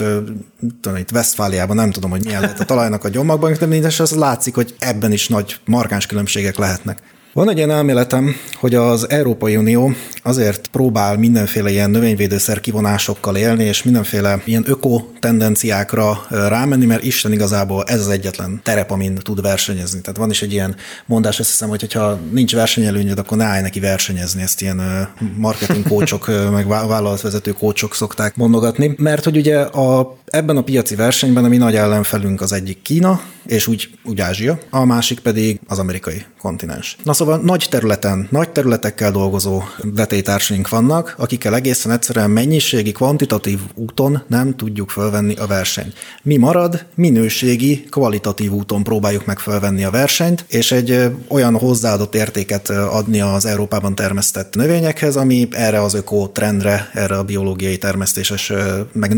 tudom, itt Westfáliában nem tudom, hogy milyen lehet a talajnak a gyomagbank, de mindesen az látszik, hogy ebben is nagy markáns különbségek lehetnek. Van egy ilyen elméletem, hogy az Európai Unió azért próbál mindenféle ilyen növényvédőszer kivonásokkal élni, és mindenféle ilyen öko tendenciákra rámenni, mert Isten igazából ez az egyetlen terep, amin tud versenyezni. Tehát van is egy ilyen mondás, azt hiszem, hogy ha nincs versenyelőnyöd, akkor ne állj neki versenyezni, ezt ilyen marketing kócsok, meg vállalatvezető kócsok szokták mondogatni, mert hogy ugye a, ebben a piaci versenyben a mi nagy ellenfelünk az egyik Kína, és úgy, úgy Ázsia, a másik pedig az amerikai kontinens. Na szóval nagy területen, nagy területekkel dolgozó vetélytársaink vannak, akikkel egészen egyszerűen mennyiségi, kvantitatív úton nem tudjuk fölvenni a versenyt. Mi marad? Minőségi, kvalitatív úton próbáljuk meg fölvenni a versenyt, és egy olyan hozzáadott értéket adni az Európában termesztett növényekhez, ami erre az öko trendre, erre a biológiai termesztéses, meg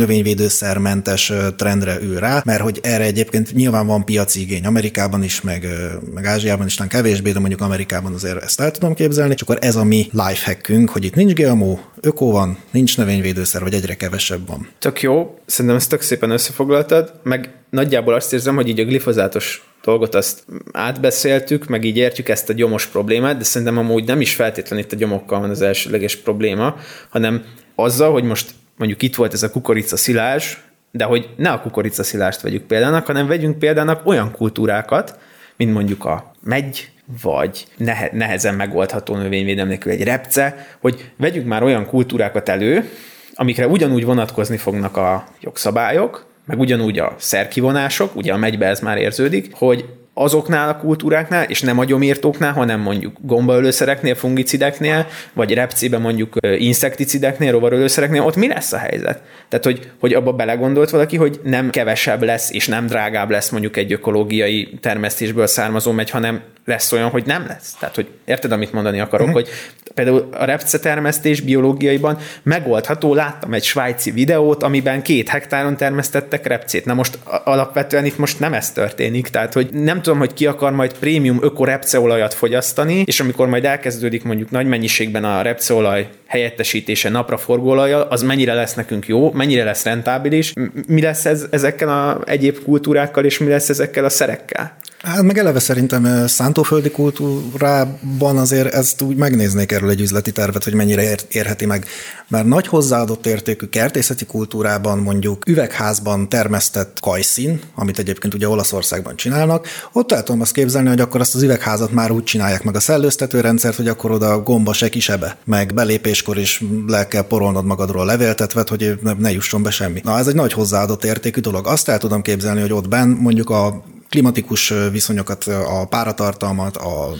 növényvédőszermentes trendre ül rá, mert hogy erre egyébként nyilván van piaci igény Amerikában is, meg, meg Ázsiában is, talán kevésbé, de mondjuk Amerikában azért ezt el tudom képzelni, és akkor ez a mi lifehackünk, hogy itt nincs GMO, öko van, nincs növényvédőszer, vagy egyre kevesebb van. Tök jó, szerintem ezt tök szépen összefoglaltad, meg nagyjából azt érzem, hogy így a glifozátos dolgot azt átbeszéltük, meg így értjük ezt a gyomos problémát, de szerintem amúgy nem is feltétlenül itt a gyomokkal van az elsőleges probléma, hanem azzal, hogy most mondjuk itt volt ez a kukorica szilás, de hogy ne a kukorica szilást vegyük példának, hanem vegyünk példának olyan kultúrákat, mint mondjuk a megy, vagy nehe, nehezen megoldható növényvédelem nélkül egy repce, hogy vegyünk már olyan kultúrákat elő, amikre ugyanúgy vonatkozni fognak a jogszabályok, meg ugyanúgy a szerkivonások, ugye a megybe ez már érződik, hogy azoknál a kultúráknál, és nem a gyomírtóknál, hanem mondjuk gombaölőszereknél, fungicideknél, vagy repcében mondjuk inszekticideknél, rovarölőszereknél, ott mi lesz a helyzet? Tehát, hogy, hogy abba belegondolt valaki, hogy nem kevesebb lesz, és nem drágább lesz mondjuk egy ökológiai termesztésből származó megy, hanem lesz olyan, hogy nem lesz. Tehát, hogy érted, amit mondani akarok, uh-huh. hogy például a repce termesztés biológiaiban megoldható, láttam egy svájci videót, amiben két hektáron termesztettek repcét. Na most alapvetően itt most nem ez történik, tehát, hogy nem tudom, hogy ki akar majd prémium öko repceolajat fogyasztani, és amikor majd elkezdődik mondjuk nagy mennyiségben a repceolaj helyettesítése napraforgóolajjal, az mennyire lesz nekünk jó, mennyire lesz rentábilis, mi lesz ez ezekkel a egyéb kultúrákkal, és mi lesz ezekkel a szerekkel? Hát meg eleve szerintem szántóföldi kultúrában azért ezt úgy megnéznék erről egy üzleti tervet, hogy mennyire ér- érheti meg. Mert nagy hozzáadott értékű kertészeti kultúrában mondjuk üvegházban termesztett kajszín, amit egyébként ugye Olaszországban csinálnak, ott el tudom azt képzelni, hogy akkor azt az üvegházat már úgy csinálják meg a szellőztető rendszert, hogy akkor oda gomba se kisebe, meg belépéskor is le kell porolnod magadról a levéltetvet, hogy ne, jusson be semmi. Na ez egy nagy hozzáadott értékű dolog. Azt el tudom képzelni, hogy ott benn mondjuk a klimatikus viszonyokat, a páratartalmat, a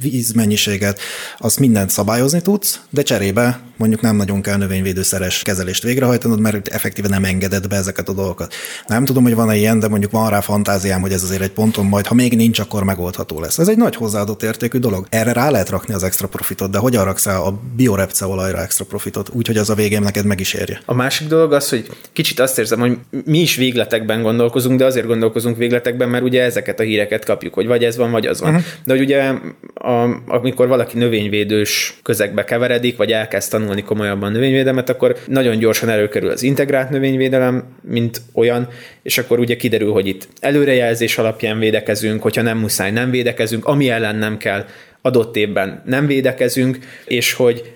vízmennyiséget, azt mindent szabályozni tudsz, de cserébe mondjuk nem nagyon kell növényvédőszeres kezelést végrehajtanod, mert effektíve nem engeded be ezeket a dolgokat. Nem tudom, hogy van-e ilyen, de mondjuk van rá fantáziám, hogy ez azért egy ponton majd, ha még nincs, akkor megoldható lesz. Ez egy nagy hozzáadott értékű dolog. Erre rá lehet rakni az extra profitot, de hogyan raksz a biorepce olajra extra profitot, úgyhogy az a végén neked meg is érje. A másik dolog az, hogy kicsit azt érzem, hogy mi is végletekben gondolkozunk, de azért gondolkozunk végletekben, mert ugye ezeket a híreket kapjuk, hogy vagy ez van, vagy az van. Uh-huh. De hogy ugye a, amikor valaki növényvédős közegbe keveredik, vagy elkezd tanulni komolyabban növényvédelmet, akkor nagyon gyorsan előkerül az integrált növényvédelem, mint olyan, és akkor ugye kiderül, hogy itt előrejelzés alapján védekezünk, hogyha nem muszáj, nem védekezünk, ami ellen nem kell, adott évben nem védekezünk, és hogy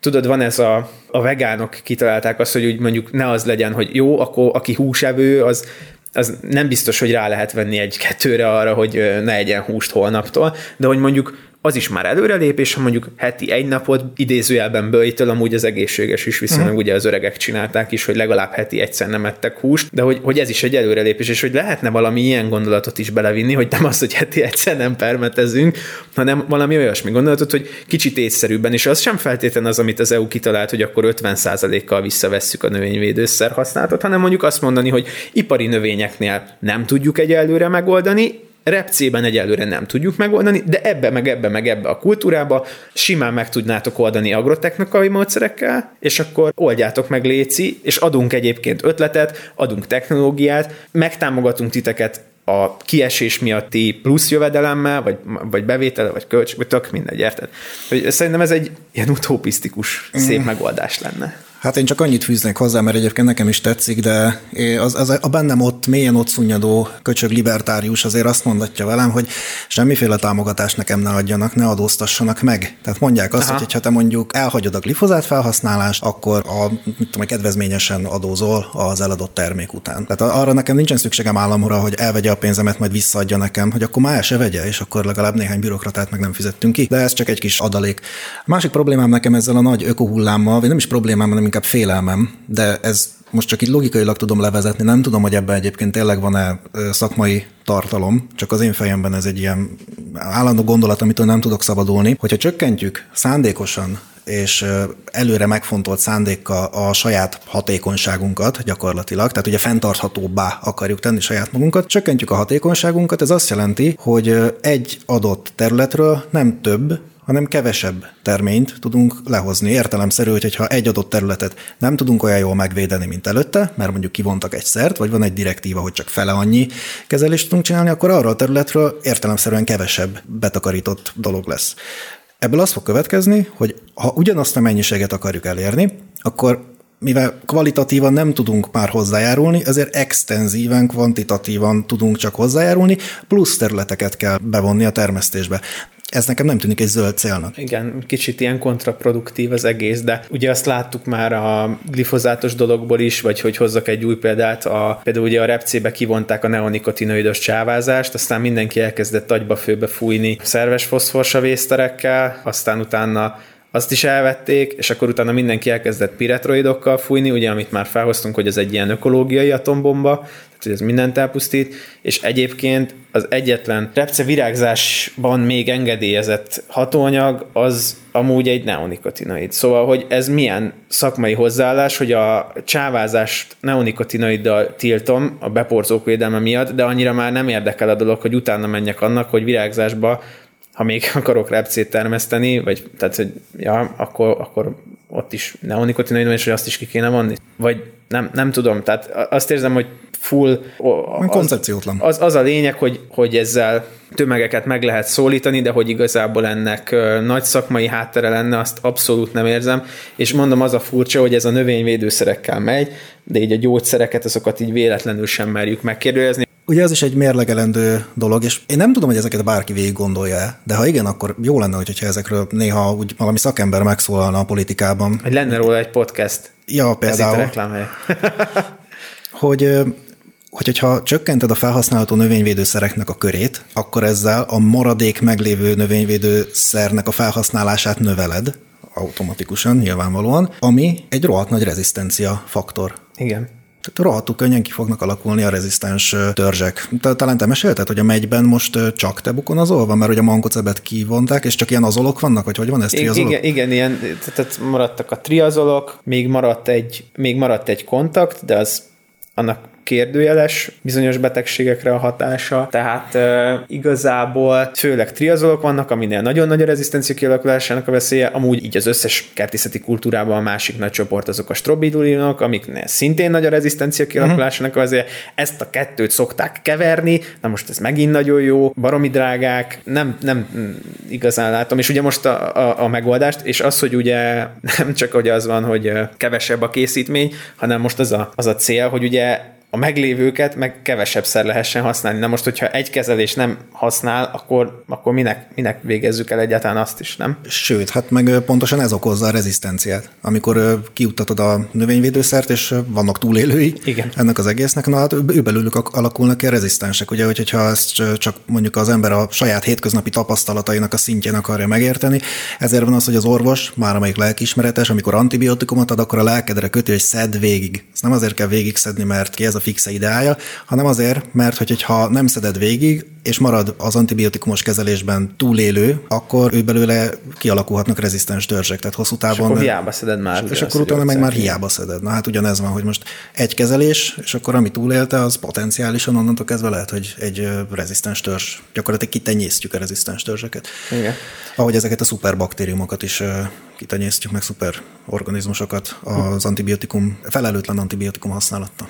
tudod, van ez a, a vegánok kitalálták azt, hogy úgy mondjuk ne az legyen, hogy jó, akkor aki húsevő, az az nem biztos, hogy rá lehet venni egy-kettőre arra, hogy ne egyen húst holnaptól, de hogy mondjuk az is már előrelépés, ha mondjuk heti egy napot idézőjelben bőjtől, amúgy az egészséges is viszonylag, uh-huh. ugye az öregek csinálták is, hogy legalább heti egyszer nem ettek húst, de hogy, hogy ez is egy előrelépés, és hogy lehetne valami ilyen gondolatot is belevinni, hogy nem az, hogy heti egyszer nem permetezünk, hanem valami olyasmi gondolatot, hogy kicsit észszerűbben, és az sem feltétlen az, amit az EU kitalált, hogy akkor 50%-kal visszavesszük a növényvédőszer használatot, hanem mondjuk azt mondani, hogy ipari növényeknél nem tudjuk egyelőre megoldani, repcében egyelőre nem tudjuk megoldani, de ebbe, meg ebbe, meg ebbe a kultúrába simán meg tudnátok oldani agrotechnikai módszerekkel, és akkor oldjátok meg Léci, és adunk egyébként ötletet, adunk technológiát, megtámogatunk titeket a kiesés miatti plusz jövedelemmel, vagy, vagy bevétele, vagy költség, vagy tök mindegy, érted? Szerintem ez egy ilyen utopisztikus, szép mm. megoldás lenne. Hát én csak annyit fűznék hozzá, mert egyébként nekem is tetszik, de az, az a bennem ott mélyen ott szunnyadó köcsög libertárius azért azt mondatja velem, hogy semmiféle támogatást nekem ne adjanak, ne adóztassanak meg. Tehát mondják azt, Aha. hogy ha te mondjuk elhagyod a glifozát felhasználást, akkor a, mit tudom, kedvezményesen adózol az eladott termék után. Tehát arra nekem nincsen szükségem államra, hogy elvegye a pénzemet, majd visszaadja nekem, hogy akkor már se vegye, és akkor legalább néhány bürokratát meg nem fizettünk ki. De ez csak egy kis adalék. A másik problémám nekem ezzel a nagy ökohullámmal, vagy nem is problémám, hanem inkább félelmem, de ez most csak így logikailag tudom levezetni, nem tudom, hogy ebben egyébként tényleg van-e szakmai tartalom, csak az én fejemben ez egy ilyen állandó gondolat, amitől nem tudok szabadulni, hogyha csökkentjük szándékosan és előre megfontolt szándékkal a saját hatékonyságunkat gyakorlatilag, tehát ugye fenntarthatóbbá akarjuk tenni saját magunkat, csökkentjük a hatékonyságunkat, ez azt jelenti, hogy egy adott területről nem több, hanem kevesebb terményt tudunk lehozni. Értelemszerű, hogy ha egy adott területet nem tudunk olyan jól megvédeni, mint előtte, mert mondjuk kivontak egy szert, vagy van egy direktíva, hogy csak fele annyi kezelést tudunk csinálni, akkor arra a területről értelemszerűen kevesebb betakarított dolog lesz. Ebből az fog következni, hogy ha ugyanazt a mennyiséget akarjuk elérni, akkor mivel kvalitatívan nem tudunk már hozzájárulni, ezért extenzíven, kvantitatívan tudunk csak hozzájárulni, plusz területeket kell bevonni a termesztésbe ez nekem nem tűnik egy zöld célnak. Igen, kicsit ilyen kontraproduktív az egész, de ugye azt láttuk már a glifozátos dologból is, vagy hogy hozzak egy új példát, a, például ugye a repcébe kivonták a neonikotinoidos csávázást, aztán mindenki elkezdett agyba főbe fújni szerves foszforsavészterekkel, aztán utána azt is elvették, és akkor utána mindenki elkezdett piretroidokkal fújni, ugye, amit már felhoztunk, hogy ez egy ilyen ökológiai atombomba, tehát hogy ez mindent elpusztít, és egyébként az egyetlen repce virágzásban még engedélyezett hatóanyag az amúgy egy neonikotinoid. Szóval, hogy ez milyen szakmai hozzáállás, hogy a csávázást neonikotinoiddal tiltom a beporzók védelme miatt, de annyira már nem érdekel a dolog, hogy utána menjek annak, hogy virágzásba ha még akarok repcét termeszteni, vagy tehát, hogy ja, akkor, akkor ott is neonikotinoid és hogy azt is ki kéne vonni. Vagy nem, nem tudom, tehát azt érzem, hogy full... Az, koncepciótlan. Az, az a lényeg, hogy, hogy ezzel tömegeket meg lehet szólítani, de hogy igazából ennek nagy szakmai háttere lenne, azt abszolút nem érzem, és mondom, az a furcsa, hogy ez a növényvédőszerekkel megy, de így a gyógyszereket, azokat így véletlenül sem merjük megkérdőjezni. Ugye ez is egy mérlegelendő dolog, és én nem tudom, hogy ezeket bárki végig gondolja de ha igen, akkor jó lenne, hogyha ezekről néha úgy valami szakember megszólalna a politikában. Hogy lenne róla egy podcast. Ja, például. hogy hogyha csökkented a felhasználható növényvédőszereknek a körét, akkor ezzel a maradék meglévő növényvédőszernek a felhasználását növeled, automatikusan, nyilvánvalóan, ami egy rohadt nagy rezisztencia faktor. Igen. Tehát rohadtul könnyen ki fognak alakulni a rezisztens törzsek. Talán te mesélted, hogy a megyben most csak te bukonazol mert hogy a mankocebet kivonták, és csak ilyen azolok vannak, vagy hogy van ez triazolok? Igen, igen, ilyen, tehát maradtak a triazolok, még maradt egy, még maradt egy kontakt, de az annak kérdőjeles bizonyos betegségekre a hatása, tehát e, igazából főleg triazolok vannak, aminél nagyon nagy a rezisztencia kialakulásának a veszélye, amúgy így az összes kertészeti kultúrában a másik nagy csoport azok a strobidulinok, amiknél szintén nagy a rezisztencia kialakulásának a veszélye, ezt a kettőt szokták keverni, na most ez megint nagyon jó, baromi drágák, nem, nem igazán látom, és ugye most a, a, a megoldást, és az, hogy ugye nem csak hogy az van, hogy kevesebb a készítmény, hanem most az a, az a cél, hogy ugye a meglévőket meg kevesebbszer lehessen használni. Na most, hogyha egy kezelés nem használ, akkor, akkor minek, minek végezzük el egyáltalán azt is, nem? Sőt, hát meg pontosan ez okozza a rezisztenciát. Amikor kiuttatod a növényvédőszert, és vannak túlélői Igen. ennek az egésznek, na hát ő belőlük alakulnak ki a rezisztensek. Ugye, hogyha ezt csak mondjuk az ember a saját hétköznapi tapasztalatainak a szintjén akarja megérteni, ezért van az, hogy az orvos, már amelyik lelkiismeretes, amikor antibiotikumot ad, akkor a lelkedre köti, hogy szed végig. Ezt nem azért kell végig szedni, mert ki ez a a fixe ideája, hanem azért, mert hogyha nem szeded végig, és marad az antibiotikumos kezelésben túlélő, akkor ő belőle kialakulhatnak rezisztens törzsek, tehát hosszú távon. És akkor hiába szeded már. És akkor utána meg már hiába szeded. Na hát ugyanez van, hogy most egy kezelés, és akkor ami túlélte, az potenciálisan onnantól kezdve lehet, hogy egy rezisztens törzs. Gyakorlatilag kitenyésztjük a rezisztens törzseket. Igen. Ahogy ezeket a szuperbaktériumokat is kitenyésztjük, meg szuperorganizmusokat az antibiotikum, felelőtlen antibiotikum használattal.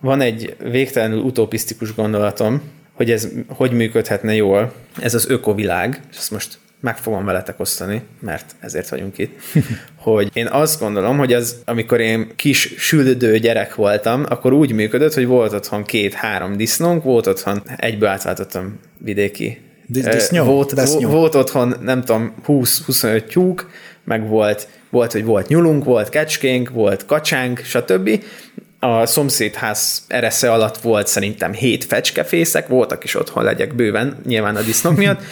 Van egy végtelenül utopisztikus gondolatom, hogy ez hogy működhetne jól, ez az ökovilág, és ezt most meg fogom veletek osztani, mert ezért vagyunk itt, hogy én azt gondolom, hogy az, amikor én kis süldő gyerek voltam, akkor úgy működött, hogy volt otthon két-három disznónk, volt otthon, egyből átváltottam vidéki. Dis- disznyó? Volt, Disznyó. volt otthon, nem tudom, 20-25 tyúk, meg volt, volt, hogy volt nyulunk, volt kecskénk, volt kacsánk, stb. A szomszédház eresze alatt volt szerintem hét fecskefészek, voltak is otthon legyek bőven, nyilván a disznók miatt,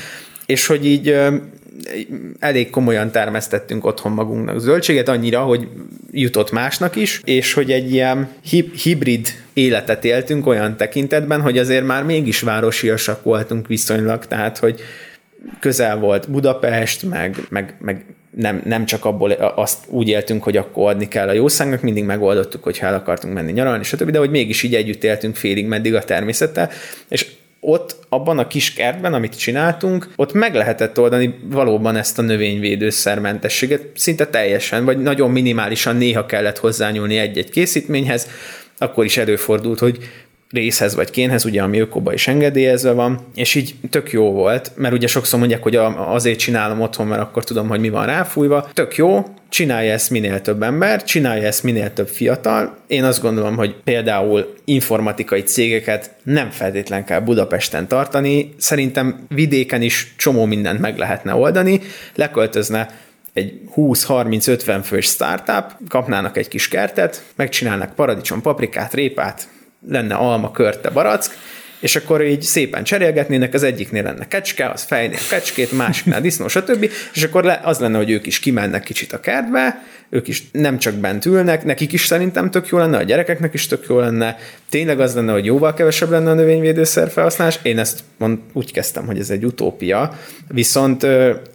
és hogy így elég komolyan termesztettünk otthon magunknak zöldséget, annyira, hogy jutott másnak is, és hogy egy ilyen hi- hibrid életet éltünk olyan tekintetben, hogy azért már mégis városiasak voltunk viszonylag, tehát hogy közel volt Budapest, meg, meg, meg nem, nem csak abból azt úgy éltünk, hogy akkor adni kell a jószágnak, mindig megoldottuk, hogy el akartunk menni nyaralni, stb., de hogy mégis így együtt éltünk félig meddig a természettel, és ott abban a kis kertben, amit csináltunk, ott meg lehetett oldani valóban ezt a növényvédőszermentességet, szinte teljesen, vagy nagyon minimálisan néha kellett hozzányúlni egy-egy készítményhez, akkor is előfordult, hogy részhez vagy kénhez, ugye ami ökoba is engedélyezve van, és így tök jó volt, mert ugye sokszor mondják, hogy azért csinálom otthon, mert akkor tudom, hogy mi van ráfújva. Tök jó, csinálja ezt minél több ember, csinálja ezt minél több fiatal. Én azt gondolom, hogy például informatikai cégeket nem feltétlen kell Budapesten tartani, szerintem vidéken is csomó mindent meg lehetne oldani, leköltözne egy 20-30-50 fős startup, kapnának egy kis kertet, megcsinálnak paradicsom, paprikát, répát, lenne alma, körte, barack, és akkor így szépen cserélgetnének, az egyiknél lenne kecske, az fejnél kecskét, másiknál disznó, stb. És akkor le, az lenne, hogy ők is kimennek kicsit a kertbe, ők is nem csak bent ülnek, nekik is szerintem tök jó lenne, a gyerekeknek is tök jó lenne. Tényleg az lenne, hogy jóval kevesebb lenne a növényvédőszer felhasználás. Én ezt mond, úgy kezdtem, hogy ez egy utópia, viszont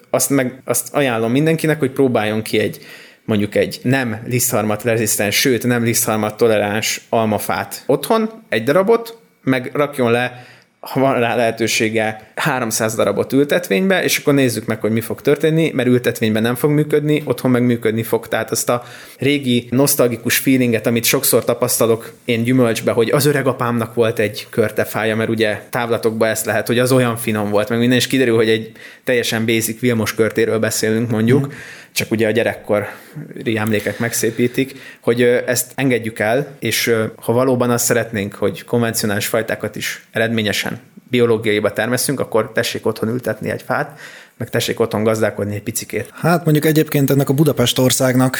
azt, meg, azt ajánlom mindenkinek, hogy próbáljon ki egy mondjuk egy nem lisztharmat rezisztens, sőt nem lisztharmat toleráns almafát otthon, egy darabot, meg rakjon le ha van rá lehetősége 300 darabot ültetvénybe, és akkor nézzük meg, hogy mi fog történni, mert ültetvényben nem fog működni, otthon meg működni fog. Tehát azt a régi nosztalgikus feelinget, amit sokszor tapasztalok én gyümölcsbe, hogy az öregapámnak volt egy körtefája, mert ugye távlatokban ezt lehet, hogy az olyan finom volt, meg minden, és kiderül, hogy egy teljesen basic Vilmos körtéről beszélünk mondjuk, mm. csak ugye a gyerekkori emlékek megszépítik, hogy ezt engedjük el, és ha valóban azt szeretnénk, hogy konvencionális fajtákat is eredményesen biológiaiba termeszünk, akkor tessék otthon ültetni egy fát, meg tessék otthon gazdálkodni egy picikét. Hát mondjuk egyébként ennek a Budapest országnak,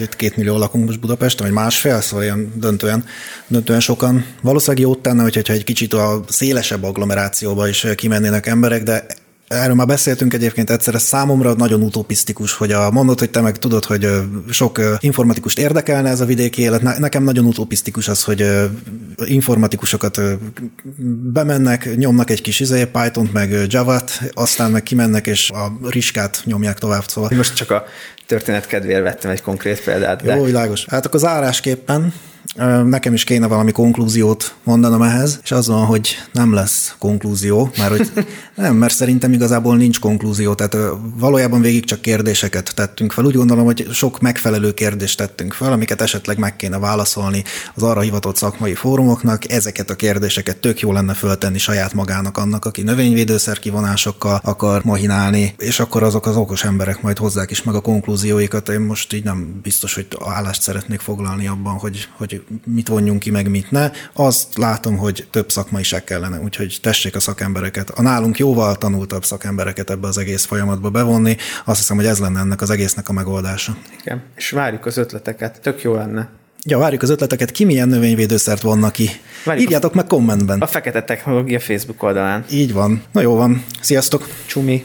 itt két millió lakunk most Budapesten, vagy másfél, szóval ilyen döntően, döntően sokan. Valószínűleg jót tenne, hogyha egy kicsit a szélesebb agglomerációba is kimennének emberek, de Erről már beszéltünk egyébként egyszer, ez számomra nagyon utopisztikus, hogy a mondod, hogy te meg tudod, hogy sok informatikust érdekelne ez a vidéki élet. Ne- Nekem nagyon utopisztikus az, hogy informatikusokat bemennek, nyomnak egy kis izé, Python-t, meg Java-t, aztán meg kimennek, és a riskát nyomják tovább. Szóval Most csak a történet kedvéért vettem egy konkrét példát, de jó, világos. Hát akkor zárásképpen nekem is kéne valami konklúziót mondanom ehhez, és az van, hogy nem lesz konklúzió, mert hogy nem, mert szerintem igazából nincs konklúzió, tehát valójában végig csak kérdéseket tettünk fel. Úgy gondolom, hogy sok megfelelő kérdést tettünk fel, amiket esetleg meg kéne válaszolni az arra hivatott szakmai fórumoknak. Ezeket a kérdéseket tök jó lenne föltenni saját magának annak, aki növényvédőszer kivonásokkal akar mahinálni, és akkor azok az okos emberek majd hozzák is meg a konklúzióikat. Én most így nem biztos, hogy állást szeretnék foglalni abban, hogy, hogy mit vonjunk ki, meg mit ne. Azt látom, hogy több szakmaiság kellene, úgyhogy tessék a szakembereket, a nálunk jóval tanultabb szakembereket ebbe az egész folyamatba bevonni. Azt hiszem, hogy ez lenne ennek az egésznek a megoldása. igen. És várjuk az ötleteket, tök jó lenne. Ja, várjuk az ötleteket, ki milyen növényvédőszert vonna ki. Várjuk Írjátok meg kommentben. A Fekete Technológia Facebook oldalán. Így van. Na jó van. Sziasztok! Csumi.